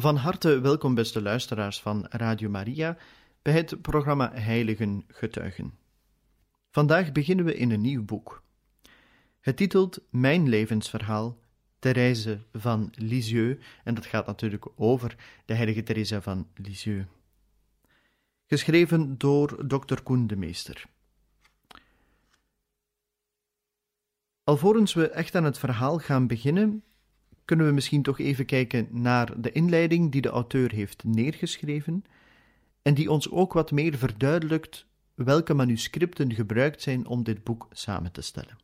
Van harte welkom, beste luisteraars van Radio Maria, bij het programma Heiligen Getuigen. Vandaag beginnen we in een nieuw boek. Het titelt Mijn levensverhaal, Therese van Lisieux, en dat gaat natuurlijk over de heilige Therese van Lisieux. Geschreven door Dr. Koen de Meester. Alvorens we echt aan het verhaal gaan beginnen, kunnen we misschien toch even kijken naar de inleiding die de auteur heeft neergeschreven en die ons ook wat meer verduidelijkt welke manuscripten gebruikt zijn om dit boek samen te stellen.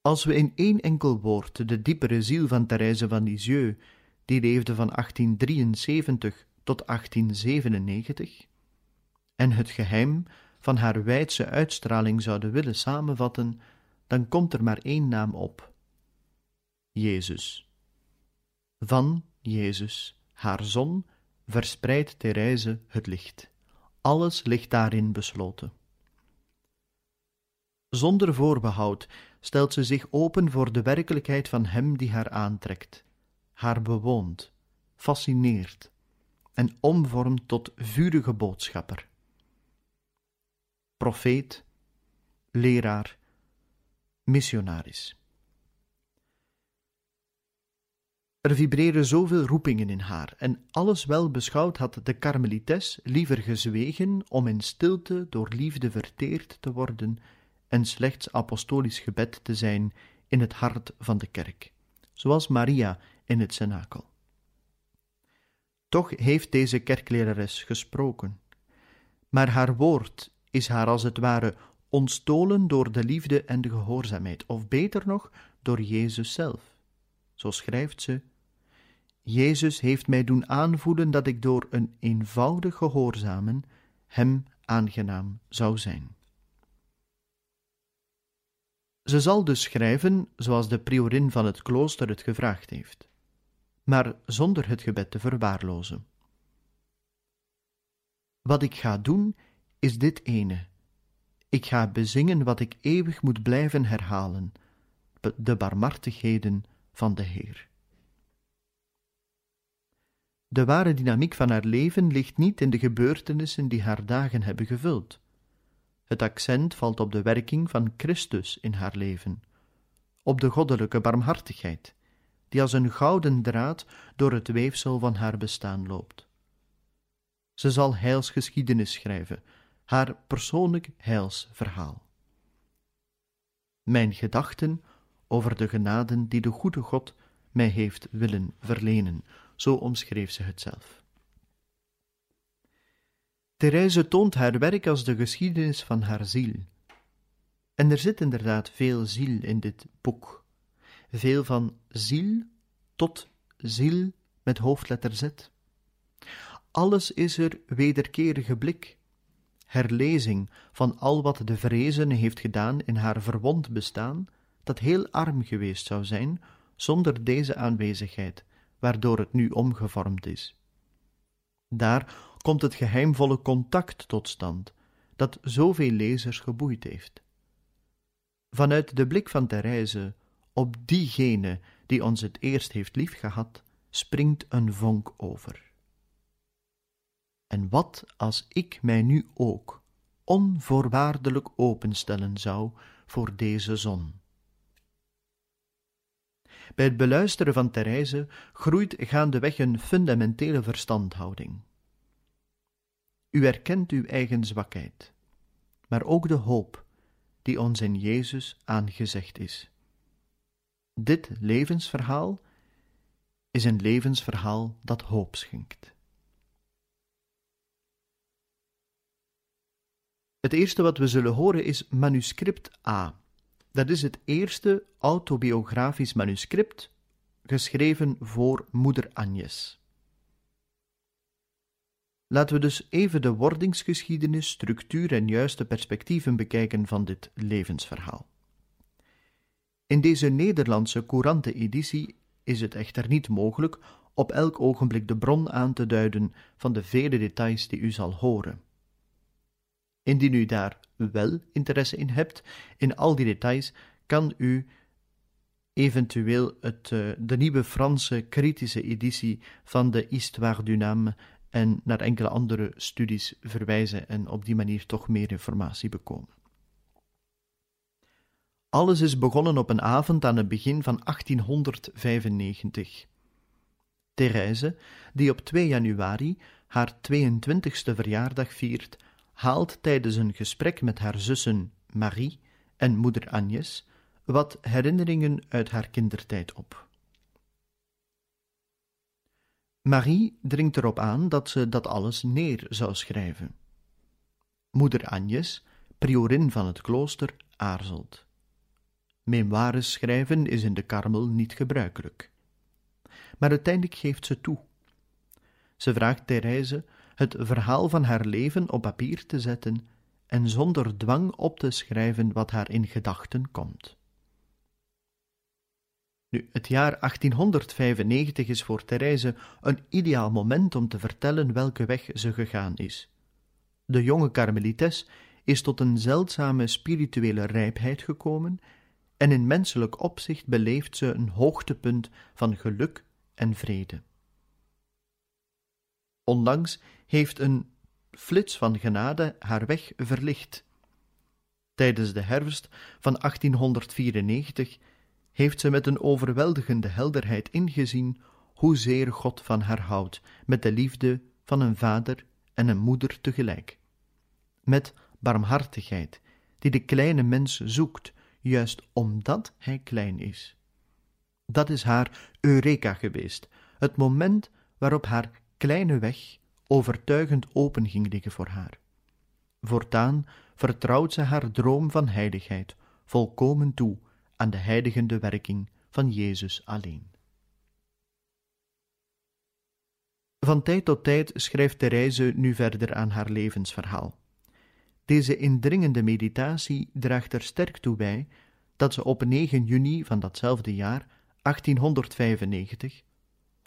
Als we in één enkel woord de diepere ziel van Therese van Lisieux, die leefde van 1873 tot 1897, en het geheim van haar wijdse uitstraling zouden willen samenvatten, dan komt er maar één naam op: Jezus. Van Jezus, haar zon, verspreidt Therese het licht. Alles ligt daarin besloten. Zonder voorbehoud stelt ze zich open voor de werkelijkheid van Hem die haar aantrekt, haar bewoont, fascineert en omvormt tot vurige boodschapper. Profeet, leraar, missionaris. Er vibreren zoveel roepingen in haar, en alles wel beschouwd had de karmelites liever gezwegen om in stilte door liefde verteerd te worden en slechts apostolisch gebed te zijn in het hart van de kerk, zoals Maria in het cenakel. Toch heeft deze kerklerares gesproken, maar haar woord is haar als het ware ontstolen door de liefde en de gehoorzaamheid, of beter nog, door Jezus zelf. Zo schrijft ze Jezus heeft mij doen aanvoelen dat ik door een eenvoudig gehoorzamen hem aangenaam zou zijn. Ze zal dus schrijven zoals de priorin van het klooster het gevraagd heeft, maar zonder het gebed te verwaarlozen. Wat ik ga doen, is dit ene. Ik ga bezingen wat ik eeuwig moet blijven herhalen, de barmhartigheden van de Heer. De ware dynamiek van haar leven ligt niet in de gebeurtenissen die haar dagen hebben gevuld. Het accent valt op de werking van Christus in haar leven, op de goddelijke barmhartigheid, die als een gouden draad door het weefsel van haar bestaan loopt. Ze zal heilsgeschiedenis schrijven, haar persoonlijk heilsverhaal. Mijn gedachten over de genaden die de goede God mij heeft willen verlenen, zo omschreef ze het zelf. Therese toont haar werk als de geschiedenis van haar ziel. En er zit inderdaad veel ziel in dit boek. Veel van ziel tot ziel met hoofdletter Z. Alles is er wederkerige blik, herlezing van al wat de vrezene heeft gedaan in haar verwond bestaan, dat heel arm geweest zou zijn zonder deze aanwezigheid, waardoor het nu omgevormd is. Daar komt het geheimvolle contact tot stand, dat zoveel lezers geboeid heeft. Vanuit de blik van Therese op diegene die ons het eerst heeft liefgehad, springt een vonk over. En wat als ik mij nu ook onvoorwaardelijk openstellen zou voor deze zon? Bij het beluisteren van Therese groeit gaandeweg een fundamentele verstandhouding. U erkent uw eigen zwakheid, maar ook de hoop die ons in Jezus aangezegd is. Dit levensverhaal is een levensverhaal dat hoop schenkt. Het eerste wat we zullen horen is manuscript A. Dat is het eerste autobiografisch manuscript geschreven voor moeder Agnes. Laten we dus even de wordingsgeschiedenis, structuur en juiste perspectieven bekijken van dit levensverhaal. In deze Nederlandse courante editie is het echter niet mogelijk op elk ogenblik de bron aan te duiden van de vele details die u zal horen. Indien u daar wel interesse in hebt, in al die details, kan u eventueel het, uh, de nieuwe Franse kritische editie van de Histoire du Name en naar enkele andere studies verwijzen en op die manier toch meer informatie bekomen. Alles is begonnen op een avond aan het begin van 1895. Therese, die op 2 januari haar 22e verjaardag viert, haalt tijdens een gesprek met haar zussen Marie en moeder Agnes wat herinneringen uit haar kindertijd op. Marie dringt erop aan dat ze dat alles neer zou schrijven. Moeder Agnes, priorin van het klooster, aarzelt. Memoires schrijven is in de Karmel niet gebruikelijk. Maar uiteindelijk geeft ze toe. Ze vraagt Therese het verhaal van haar leven op papier te zetten en zonder dwang op te schrijven wat haar in gedachten komt. Nu, het jaar 1895 is voor Therese een ideaal moment om te vertellen welke weg ze gegaan is. De jonge karmelites is tot een zeldzame spirituele rijpheid gekomen en in menselijk opzicht beleeft ze een hoogtepunt van geluk en vrede. Onlangs heeft een flits van genade haar weg verlicht. Tijdens de herfst van 1894 heeft ze met een overweldigende helderheid ingezien hoezeer God van haar houdt, met de liefde van een vader en een moeder tegelijk. Met barmhartigheid, die de kleine mens zoekt, juist omdat hij klein is. Dat is haar Eureka geweest, het moment waarop haar kleine weg overtuigend open ging liggen voor haar. Voortaan vertrouwt ze haar droom van heiligheid volkomen toe aan de heiligende werking van Jezus alleen. Van tijd tot tijd schrijft Therese nu verder aan haar levensverhaal. Deze indringende meditatie draagt er sterk toe bij dat ze op 9 juni van datzelfde jaar, 1895,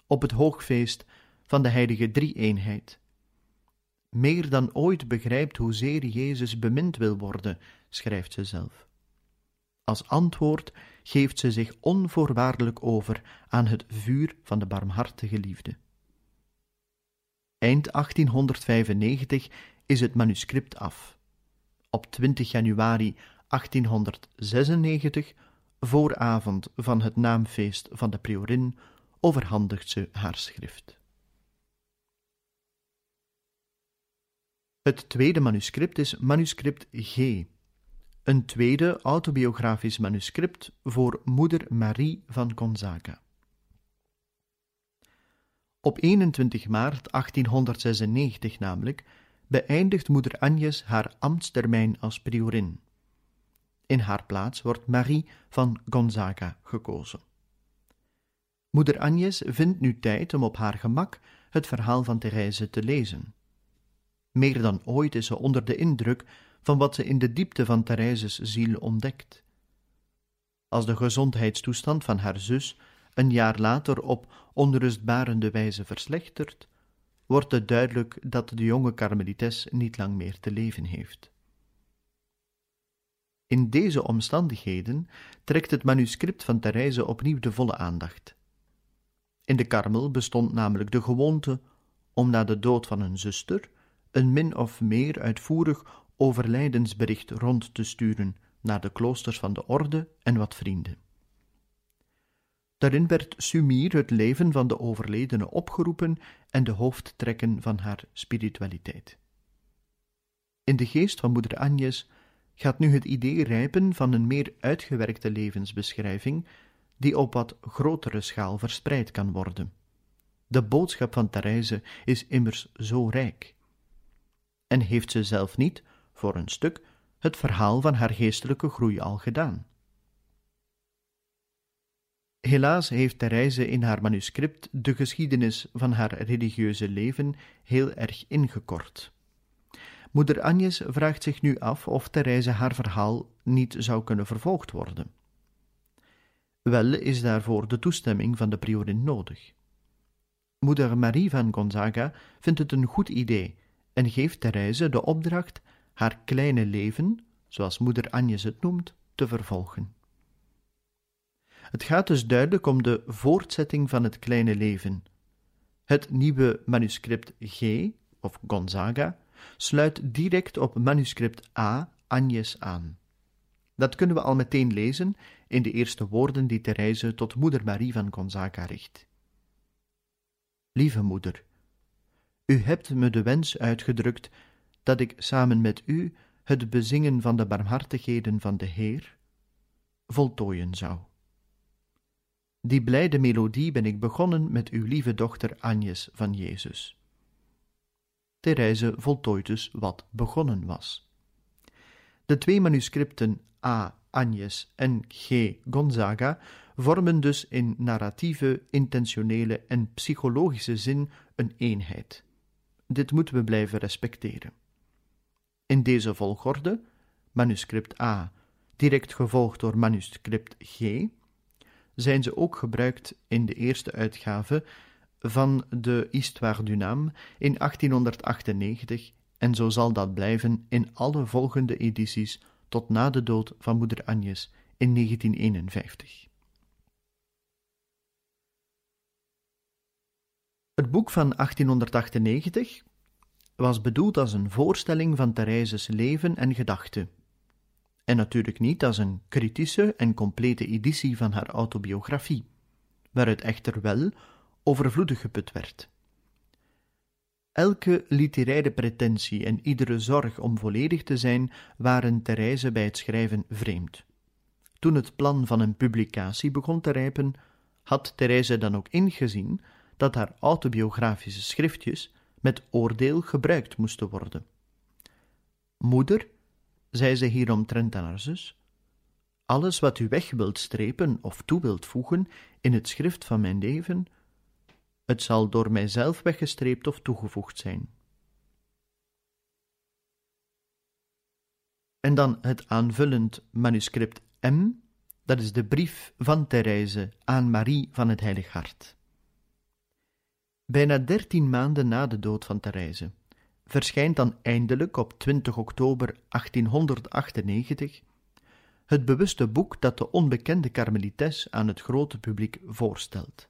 op het hoogfeest van de heilige drie-eenheid, meer dan ooit begrijpt hoezeer Jezus bemind wil worden, schrijft ze zelf. Als antwoord geeft ze zich onvoorwaardelijk over aan het vuur van de barmhartige liefde. Eind 1895 is het manuscript af. Op 20 januari 1896, vooravond van het naamfeest van de priorin, overhandigt ze haar schrift. Het tweede manuscript is manuscript G, een tweede autobiografisch manuscript voor moeder Marie van Gonzaga. Op 21 maart 1896 namelijk beëindigt moeder Agnes haar ambtstermijn als priorin. In haar plaats wordt Marie van Gonzaga gekozen. Moeder Agnes vindt nu tijd om op haar gemak het verhaal van Therese te lezen. Meer dan ooit is ze onder de indruk van wat ze in de diepte van Therese's ziel ontdekt. Als de gezondheidstoestand van haar zus een jaar later op onrustbarende wijze verslechtert, wordt het duidelijk dat de jonge karmelites niet lang meer te leven heeft. In deze omstandigheden trekt het manuscript van Therese opnieuw de volle aandacht. In de Karmel bestond namelijk de gewoonte om na de dood van een zuster een min of meer uitvoerig overlijdensbericht rond te sturen naar de kloosters van de orde en wat vrienden. Daarin werd sumier het leven van de overledene opgeroepen en de hoofdtrekken van haar spiritualiteit. In de geest van moeder Agnes gaat nu het idee rijpen van een meer uitgewerkte levensbeschrijving, die op wat grotere schaal verspreid kan worden. De boodschap van Therese is immers zo rijk. En heeft ze zelf niet, voor een stuk, het verhaal van haar geestelijke groei al gedaan. Helaas heeft Therese in haar manuscript de geschiedenis van haar religieuze leven heel erg ingekort. Moeder Agnes vraagt zich nu af of Therese haar verhaal niet zou kunnen vervolgd worden. Wel is daarvoor de toestemming van de priorin nodig. Moeder Marie van Gonzaga vindt het een goed idee en geeft Therese de opdracht haar kleine leven, zoals moeder Agnes het noemt, te vervolgen. Het gaat dus duidelijk om de voortzetting van het kleine leven. Het nieuwe manuscript G, of Gonzaga, sluit direct op manuscript A, Agnes aan. Dat kunnen we al meteen lezen in de eerste woorden die Therese tot moeder Marie van Gonzaga richt. Lieve moeder, u hebt me de wens uitgedrukt dat ik samen met u het bezingen van de barmhartigheden van de Heer voltooien zou. Die blijde melodie ben ik begonnen met uw lieve dochter Agnes van Jezus. Therese voltooit dus wat begonnen was. De twee manuscripten A. Agnes en G. Gonzaga vormen dus in narratieve, intentionele en psychologische zin een eenheid. Dit moeten we blijven respecteren. In deze volgorde, manuscript A, direct gevolgd door manuscript G, zijn ze ook gebruikt in de eerste uitgave van de Histoire du Naam in 1898 en zo zal dat blijven in alle volgende edities tot na de dood van moeder Agnes in 1951. Het boek van 1898 was bedoeld als een voorstelling van Therese's leven en gedachten, en natuurlijk niet als een kritische en complete editie van haar autobiografie, waaruit echter wel overvloedig geput werd. Elke literaire pretentie en iedere zorg om volledig te zijn waren Therese bij het schrijven vreemd. Toen het plan van een publicatie begon te rijpen, had Therese dan ook ingezien dat haar autobiografische schriftjes met oordeel gebruikt moesten worden. Moeder, zei ze hieromtrent aan haar zus, alles wat u weg wilt strepen of toe wilt voegen in het schrift van mijn leven, het zal door mijzelf weggestreept of toegevoegd zijn. En dan het aanvullend manuscript M, dat is de brief van Therese aan Marie van het Heilig Hart. Bijna dertien maanden na de dood van Therese verschijnt dan eindelijk op 20 oktober 1898 het bewuste boek dat de onbekende karmelites aan het grote publiek voorstelt.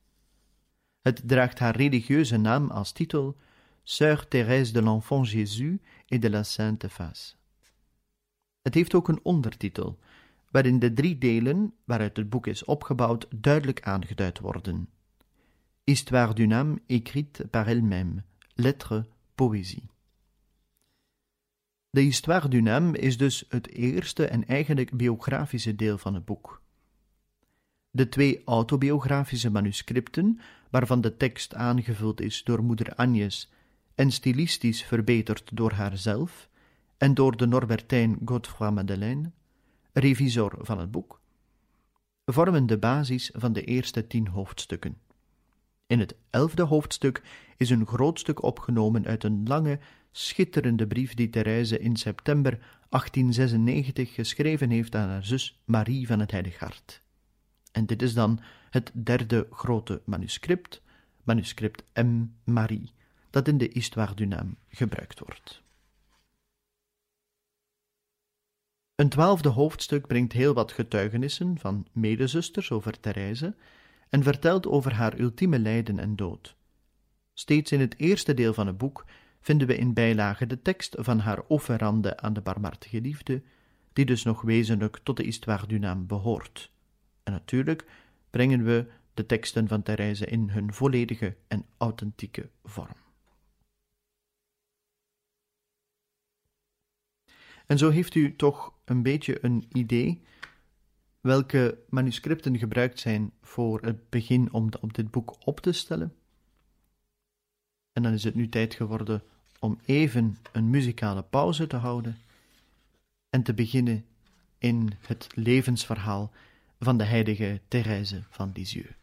Het draagt haar religieuze naam als titel Sœur Thérèse de l'Enfant Jésus et de la Sainte Face. Het heeft ook een ondertitel, waarin de drie delen waaruit het boek is opgebouwd duidelijk aangeduid worden. Histoire d'une âme écrite par elle-même, lettre, poëzie. De Histoire d'une âme is dus het eerste en eigenlijk biografische deel van het boek. De twee autobiografische manuscripten, waarvan de tekst aangevuld is door moeder Agnes en stilistisch verbeterd door haarzelf en door de Norbertijn Godefroy Madeleine, revisor van het boek, vormen de basis van de eerste tien hoofdstukken. In het elfde hoofdstuk is een groot stuk opgenomen uit een lange, schitterende brief die Therese in september 1896 geschreven heeft aan haar zus Marie van het Heilig Hart. En dit is dan het derde grote manuscript, manuscript M. Marie, dat in de Histoire du Naam gebruikt wordt. Een twaalfde hoofdstuk brengt heel wat getuigenissen van medezusters over Therese en vertelt over haar ultieme lijden en dood. Steeds in het eerste deel van het boek vinden we in bijlage de tekst van haar offerande aan de barmhartige liefde, die dus nog wezenlijk tot de Histoire du Naam behoort. En natuurlijk brengen we de teksten van Therese in hun volledige en authentieke vorm. En zo heeft u toch een beetje een idee welke manuscripten gebruikt zijn voor het begin om op dit boek op te stellen. En dan is het nu tijd geworden om even een muzikale pauze te houden en te beginnen in het levensverhaal van de heilige Thérèse van Lisieux.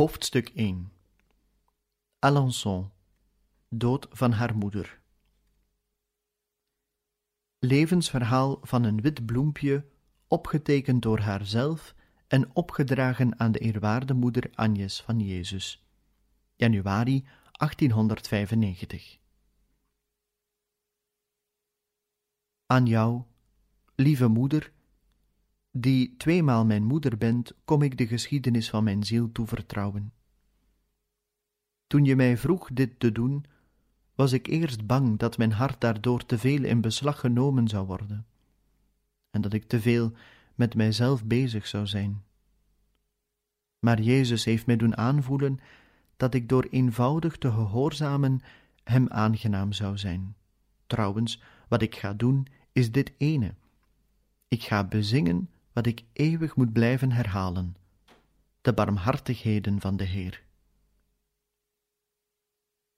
Hoofdstuk 1 Alençon, dood van haar moeder. Levensverhaal van een wit bloempje, opgetekend door haarzelf en opgedragen aan de eerwaarde moeder Agnes van Jezus. Januari 1895. Aan jou, lieve moeder, die tweemaal mijn moeder bent, kom ik de geschiedenis van mijn ziel toevertrouwen. Toen je mij vroeg dit te doen, was ik eerst bang dat mijn hart daardoor te veel in beslag genomen zou worden, en dat ik te veel met mijzelf bezig zou zijn. Maar Jezus heeft mij doen aanvoelen dat ik door eenvoudig te gehoorzamen hem aangenaam zou zijn. Trouwens, wat ik ga doen, is dit ene. Ik ga bezingen wat ik eeuwig moet blijven herhalen: de barmhartigheden van de Heer.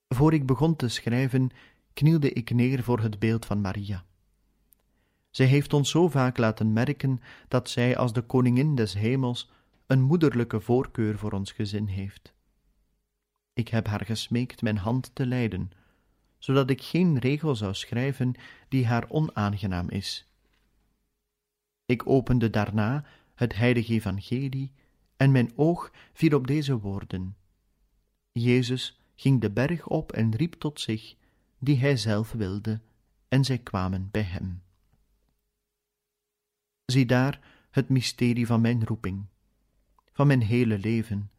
Voor ik begon te schrijven, knielde ik neer voor het beeld van Maria. Zij heeft ons zo vaak laten merken dat zij als de koningin des hemels een moederlijke voorkeur voor ons gezin heeft. Ik heb haar gesmeekt mijn hand te leiden, zodat ik geen regel zou schrijven die haar onaangenaam is. Ik opende daarna het heilige evangelie en mijn oog viel op deze woorden. Jezus ging de berg op en riep tot zich, die hij zelf wilde, en zij kwamen bij hem. Zie daar het mysterie van mijn roeping, van mijn hele leven,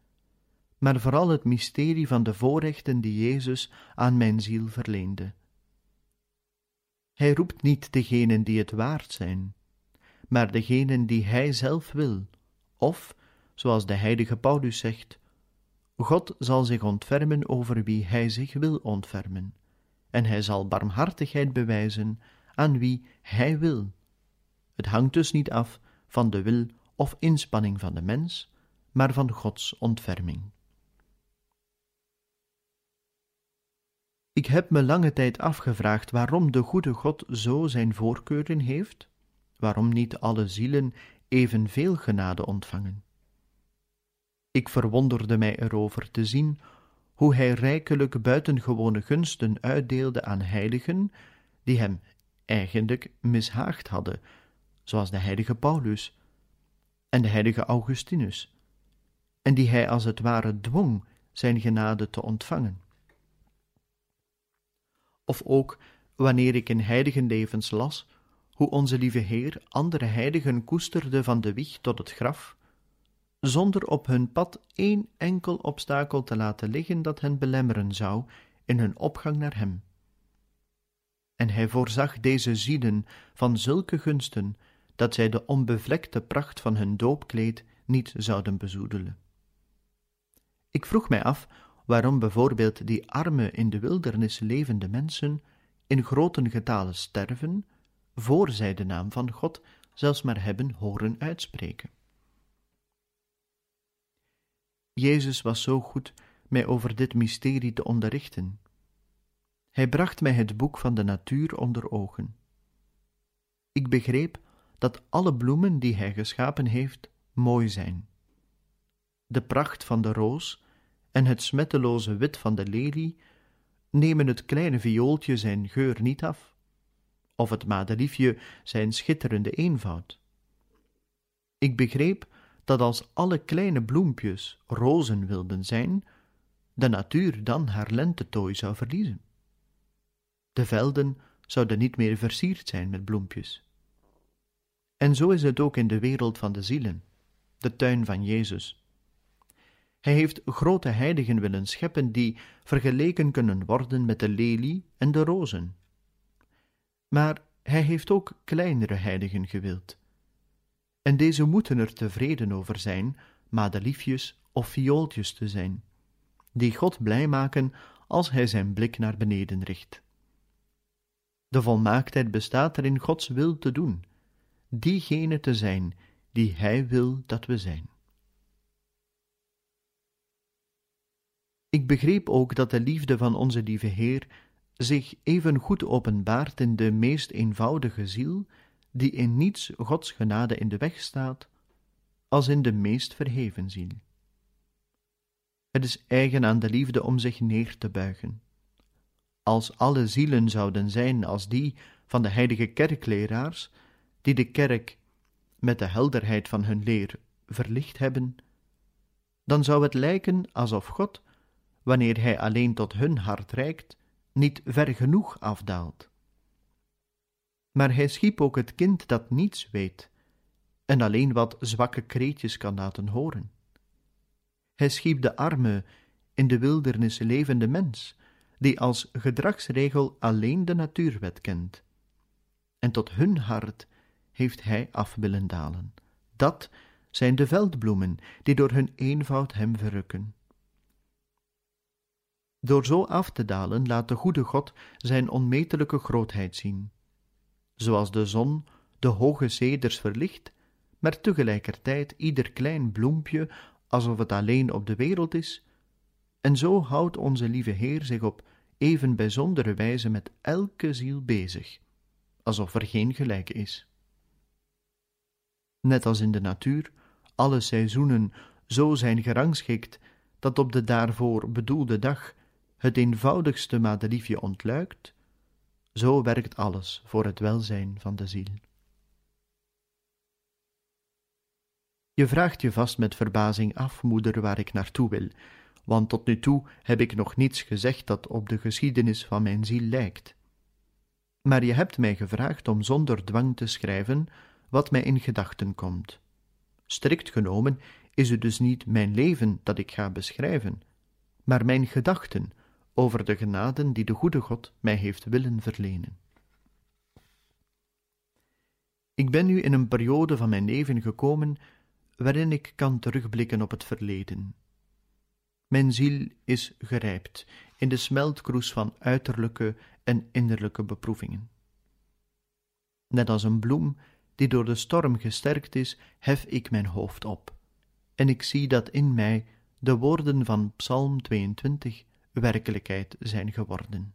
maar vooral het mysterie van de voorrechten die Jezus aan mijn ziel verleende. Hij roept niet degenen die het waard zijn, maar degenen die Hij zelf wil, of, zoals de heilige Paulus zegt, God zal zich ontfermen over wie Hij zich wil ontfermen, en Hij zal barmhartigheid bewijzen aan wie Hij wil. Het hangt dus niet af van de wil of inspanning van de mens, maar van Gods ontferming. Ik heb me lange tijd afgevraagd waarom de goede God zo zijn voorkeuren heeft, waarom niet alle zielen evenveel genade ontvangen. Ik verwonderde mij erover te zien hoe hij rijkelijk buitengewone gunsten uitdeelde aan heiligen die hem eigenlijk mishaagd hadden, zoals de heilige Paulus en de heilige Augustinus, en die hij als het ware dwong zijn genade te ontvangen. Of ook wanneer ik in heiligenlevens las hoe onze lieve Heer andere heiligen koesterde van de wieg tot het graf, zonder op hun pad één enkel obstakel te laten liggen dat hen belemmeren zou in hun opgang naar Hem. En hij voorzag deze zielen van zulke gunsten dat zij de onbevlekte pracht van hun doopkleed niet zouden bezoedelen. Ik vroeg mij af waarom bijvoorbeeld die arme in de wildernis levende mensen in groten getale sterven, voor zij de naam van God zelfs maar hebben horen uitspreken. Jezus was zo goed mij over dit mysterie te onderrichten. Hij bracht mij het boek van de natuur onder ogen. Ik begreep dat alle bloemen die hij geschapen heeft mooi zijn. De pracht van de roos en het smetteloze wit van de lelie nemen het kleine viooltje zijn geur niet af, of het madeliefje zijn schitterende eenvoud. Ik begreep dat als alle kleine bloempjes rozen wilden zijn, de natuur dan haar lentetooi zou verliezen. De velden zouden niet meer versierd zijn met bloempjes. En zo is het ook in de wereld van de zielen, de tuin van Jezus. Hij heeft grote heiligen willen scheppen die vergeleken kunnen worden met de lelie en de rozen. Maar hij heeft ook kleinere heiligen gewild, en deze moeten er tevreden over zijn madeliefjes of viooltjes te zijn, die God blij maken als hij zijn blik naar beneden richt. De volmaaktheid bestaat er in Gods wil te doen, diegene te zijn die Hij wil dat we zijn. Ik begreep ook dat de liefde van onze lieve Heer zich even goed openbaart in de meest eenvoudige ziel die in niets Gods genade in de weg staat, als in de meest verheven ziel. Het is eigen aan de liefde om zich neer te buigen. Als alle zielen zouden zijn als die van de heilige kerkleraars, die de kerk met de helderheid van hun leer verlicht hebben, dan zou het lijken alsof God, wanneer Hij alleen tot hun hart reikt, niet ver genoeg afdaalt maar hij schiep ook het kind dat niets weet en alleen wat zwakke kreetjes kan laten horen. Hij schiep de arme, in de wildernis levende mens, die als gedragsregel alleen de natuurwet kent. En tot hun hart heeft hij af willen dalen. Dat zijn de veldbloemen die door hun eenvoud hem verrukken. Door zo af te dalen laat de goede God zijn onmetelijke grootheid zien zoals de zon de hoge ceders verlicht, maar tegelijkertijd ieder klein bloempje alsof het alleen op de wereld is, en zo houdt onze lieve Heer zich op even bijzondere wijze met elke ziel bezig, alsof er geen gelijke is. Net als in de natuur alle seizoenen zo zijn gerangschikt dat op de daarvoor bedoelde dag het eenvoudigste madeliefje ontluikt, zo werkt alles voor het welzijn van de ziel. Je vraagt je vast met verbazing af, moeder, waar ik naartoe wil, want tot nu toe heb ik nog niets gezegd dat op de geschiedenis van mijn ziel lijkt. Maar je hebt mij gevraagd om zonder dwang te schrijven wat mij in gedachten komt. Strikt genomen is het dus niet mijn leven dat ik ga beschrijven, maar mijn gedachten over de genaden die de goede God mij heeft willen verlenen. Ik ben nu in een periode van mijn leven gekomen waarin ik kan terugblikken op het verleden. Mijn ziel is gerijpt in de smeltkroes van uiterlijke en innerlijke beproevingen. Net als een bloem die door de storm gesterkt is, hef ik mijn hoofd op, en ik zie dat in mij de woorden van Psalm 22 werkelijkheid zijn geworden.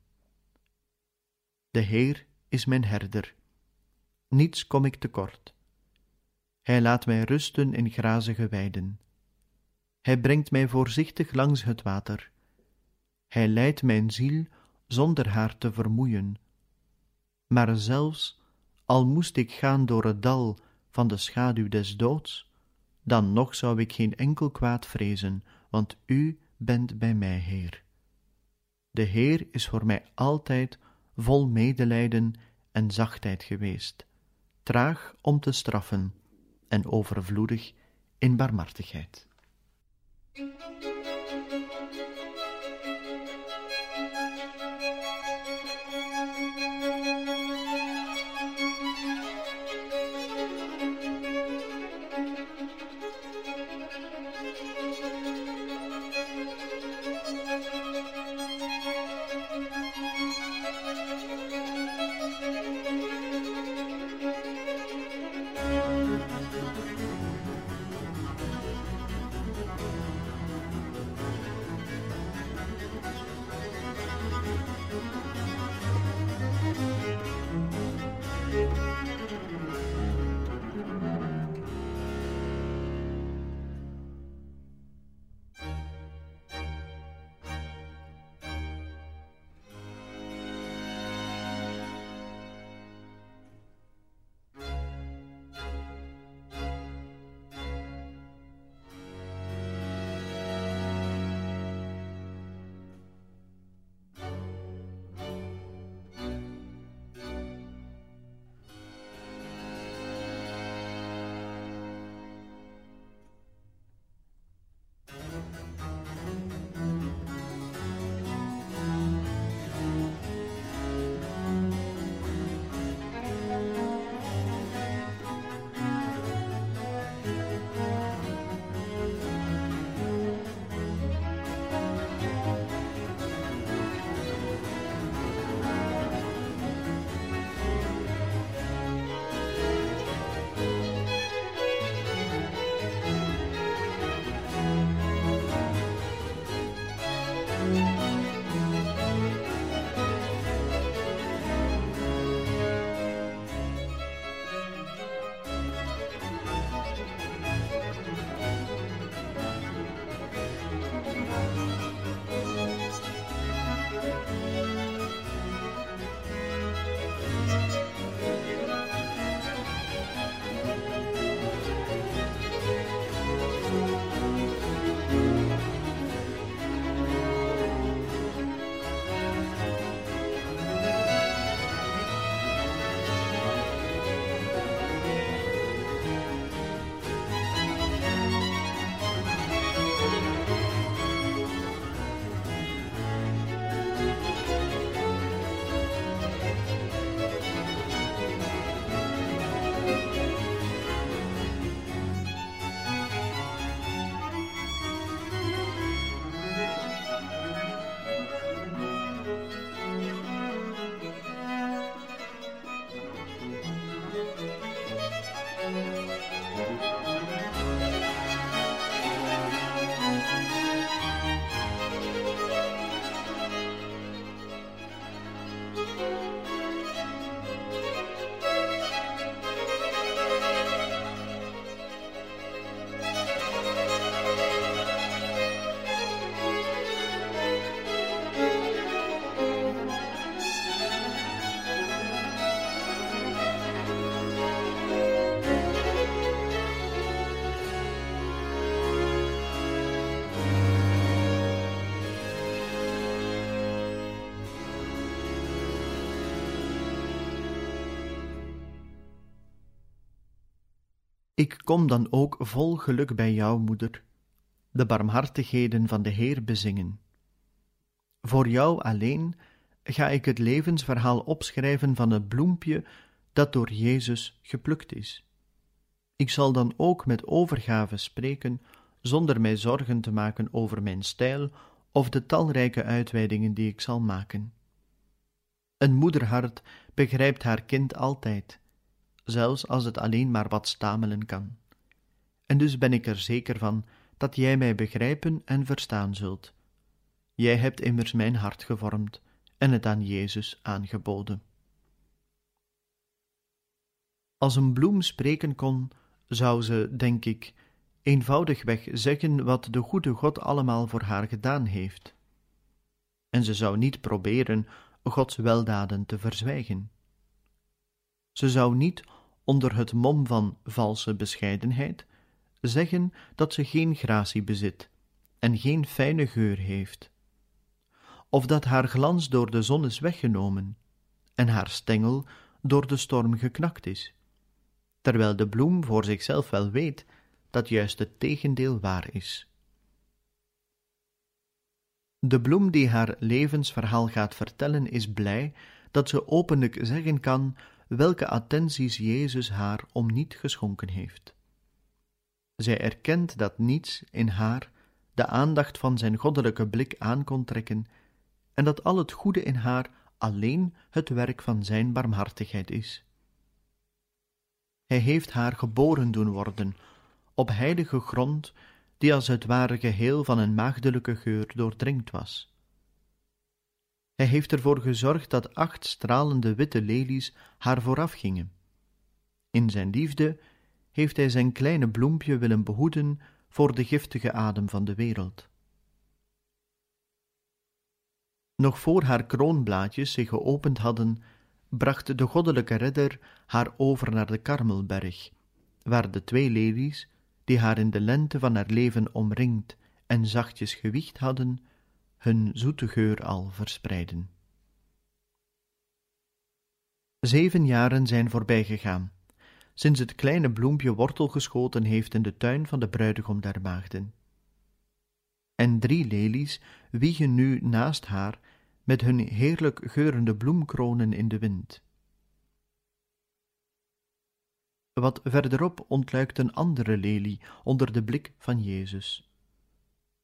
De Heer is mijn herder, niets kom ik tekort. Hij laat mij rusten in grazige weiden. Hij brengt mij voorzichtig langs het water. Hij leidt mijn ziel zonder haar te vermoeien. Maar zelfs al moest ik gaan door het dal van de schaduw des doods, dan nog zou ik geen enkel kwaad vrezen, want U bent bij mij, Heer. De Heer is voor mij altijd vol medelijden en zachtheid geweest, traag om te straffen en overvloedig in barmhartigheid. Ik kom dan ook vol geluk bij jou, moeder, de barmhartigheden van de Heer bezingen. Voor jou alleen ga ik het levensverhaal opschrijven van het bloempje dat door Jezus geplukt is. Ik zal dan ook met overgave spreken, zonder mij zorgen te maken over mijn stijl of de talrijke uitweidingen die ik zal maken. Een moederhart begrijpt haar kind altijd, zelfs als het alleen maar wat stamelen kan. En dus ben ik er zeker van dat jij mij begrijpen en verstaan zult. Jij hebt immers mijn hart gevormd en het aan Jezus aangeboden. Als een bloem spreken kon, zou ze, denk ik, eenvoudigweg zeggen wat de goede God allemaal voor haar gedaan heeft. En ze zou niet proberen Gods weldaden te verzwijgen. Ze zou niet onder het mom van valse bescheidenheid zeggen dat ze geen gratie bezit en geen fijne geur heeft, of dat haar glans door de zon is weggenomen en haar stengel door de storm geknakt is, terwijl de bloem voor zichzelf wel weet dat juist het tegendeel waar is. De bloem die haar levensverhaal gaat vertellen is blij dat ze openlijk zeggen kan welke attenties Jezus haar om niet geschonken heeft. Zij erkent dat niets in haar de aandacht van zijn goddelijke blik aan kon trekken en dat al het goede in haar alleen het werk van zijn barmhartigheid is. Hij heeft haar geboren doen worden op heilige grond die als het ware geheel van een maagdelijke geur doordringd was. Hij heeft ervoor gezorgd dat acht stralende witte lelies haar vooraf gingen. In zijn liefde heeft hij zijn kleine bloempje willen behoeden voor de giftige adem van de wereld. Nog voor haar kroonblaadjes zich geopend hadden, bracht de goddelijke redder haar over naar de Karmelberg, waar de twee lelies, die haar in de lente van haar leven omringd en zachtjes gewicht hadden, hun zoete geur al verspreiden. Zeven jaren zijn voorbijgegaan, sinds het kleine bloempje wortel geschoten heeft in de tuin van de bruidegom der maagden. En drie lelies wiegen nu naast haar met hun heerlijk geurende bloemkronen in de wind. Wat verderop ontluikt een andere lelie onder de blik van Jezus.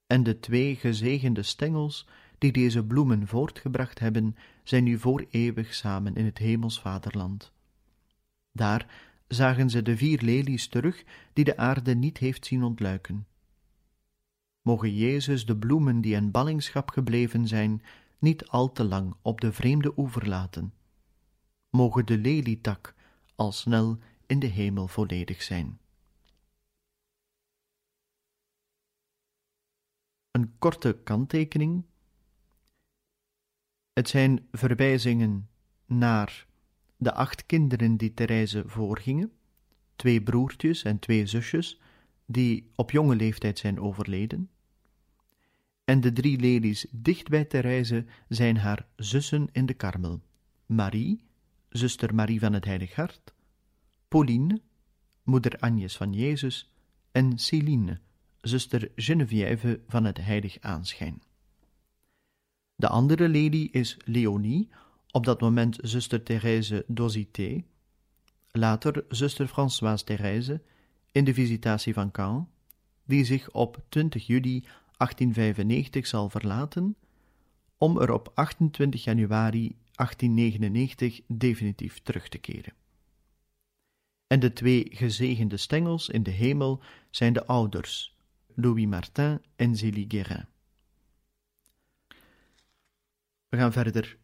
En de twee gezegende stengels die deze bloemen voortgebracht hebben, zijn nu voor eeuwig samen in het hemels vaderland. Daar zagen ze de vier lelies terug die de aarde niet heeft zien ontluiken. Mogen Jezus de bloemen die in ballingschap gebleven zijn, niet al te lang op de vreemde oever laten. Mogen de lelietak al snel in de hemel volledig zijn. Een korte kanttekening. Het zijn verwijzingen naar de acht kinderen die Therese voorgingen, twee broertjes en twee zusjes, die op jonge leeftijd zijn overleden. En de drie lelies dicht bij Therese zijn haar zussen in de Karmel: Marie, zuster Marie van het Heilig Hart, Pauline, moeder Agnes van Jezus, en Céline, zuster Geneviève van het Heilig Aanschijn. De andere lady is Leonie, op dat moment zuster Thérèse d'Osité, later zuster Françoise Thérèse, in de visitatie van Caen, die zich op 20 juli 1895 zal verlaten, om er op 28 januari 1899 definitief terug te keren. En de twee gezegende stengels in de hemel zijn de ouders, Louis Martin en Zélie Guérin. We gaan verder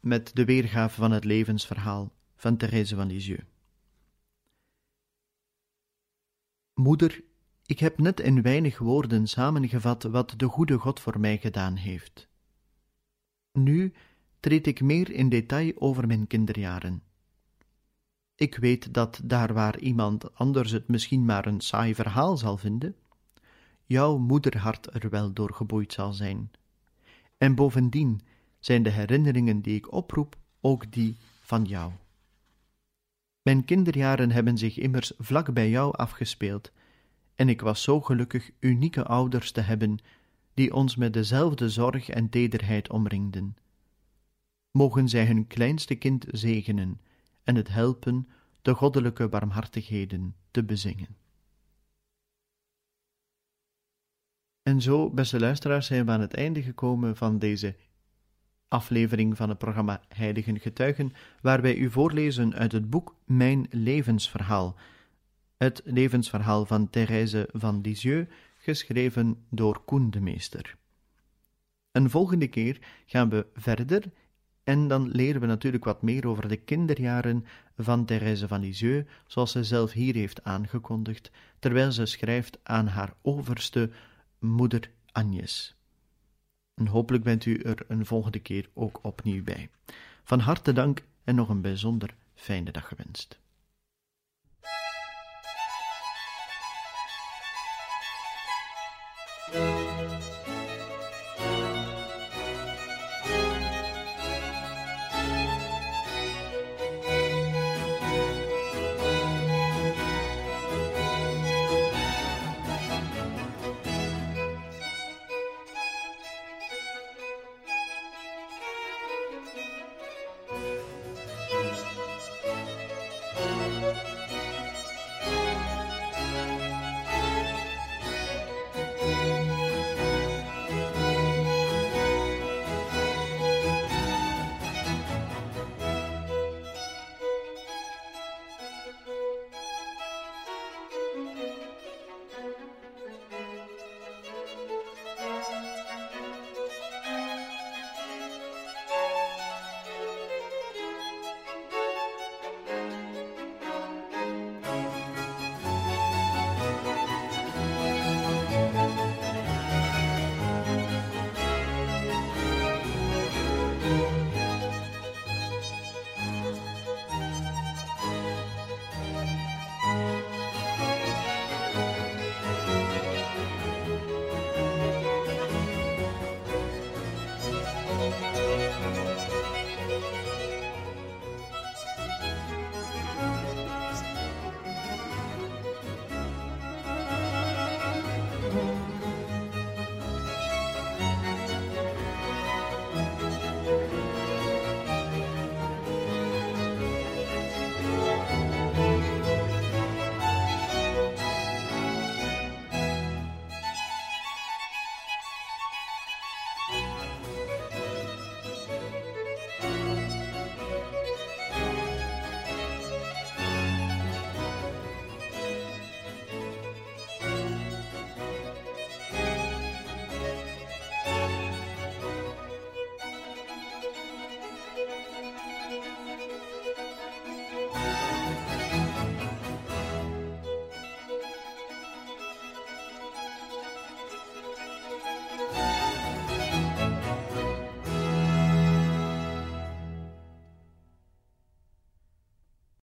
met de weergave van het levensverhaal van Thérèse van Lisieux. Moeder, ik heb net in weinig woorden samengevat wat de goede God voor mij gedaan heeft. Nu treed ik meer in detail over mijn kinderjaren. Ik weet dat daar waar iemand anders het misschien maar een saai verhaal zal vinden, jouw moederhart er wel door geboeid zal zijn. En bovendien zijn de herinneringen die ik oproep ook die van jou. Mijn kinderjaren hebben zich immers vlak bij jou afgespeeld, en ik was zo gelukkig unieke ouders te hebben, die ons met dezelfde zorg en tederheid omringden. Mogen zij hun kleinste kind zegenen en het helpen de goddelijke barmhartigheden te bezingen. En zo, beste luisteraars, zijn we aan het einde gekomen van deze aflevering van het programma Heiligen Getuigen, waar wij u voorlezen uit het boek Mijn levensverhaal. Het levensverhaal van Thérèse van Lisieux, geschreven door Koen de Meester. Een volgende keer gaan we verder en dan leren we natuurlijk wat meer over de kinderjaren van Thérèse van Lisieux, zoals ze zelf hier heeft aangekondigd, terwijl ze schrijft aan haar overste moeder Agnes. En hopelijk bent u er een volgende keer ook opnieuw bij. Van harte dank en nog een bijzonder fijne dag gewenst.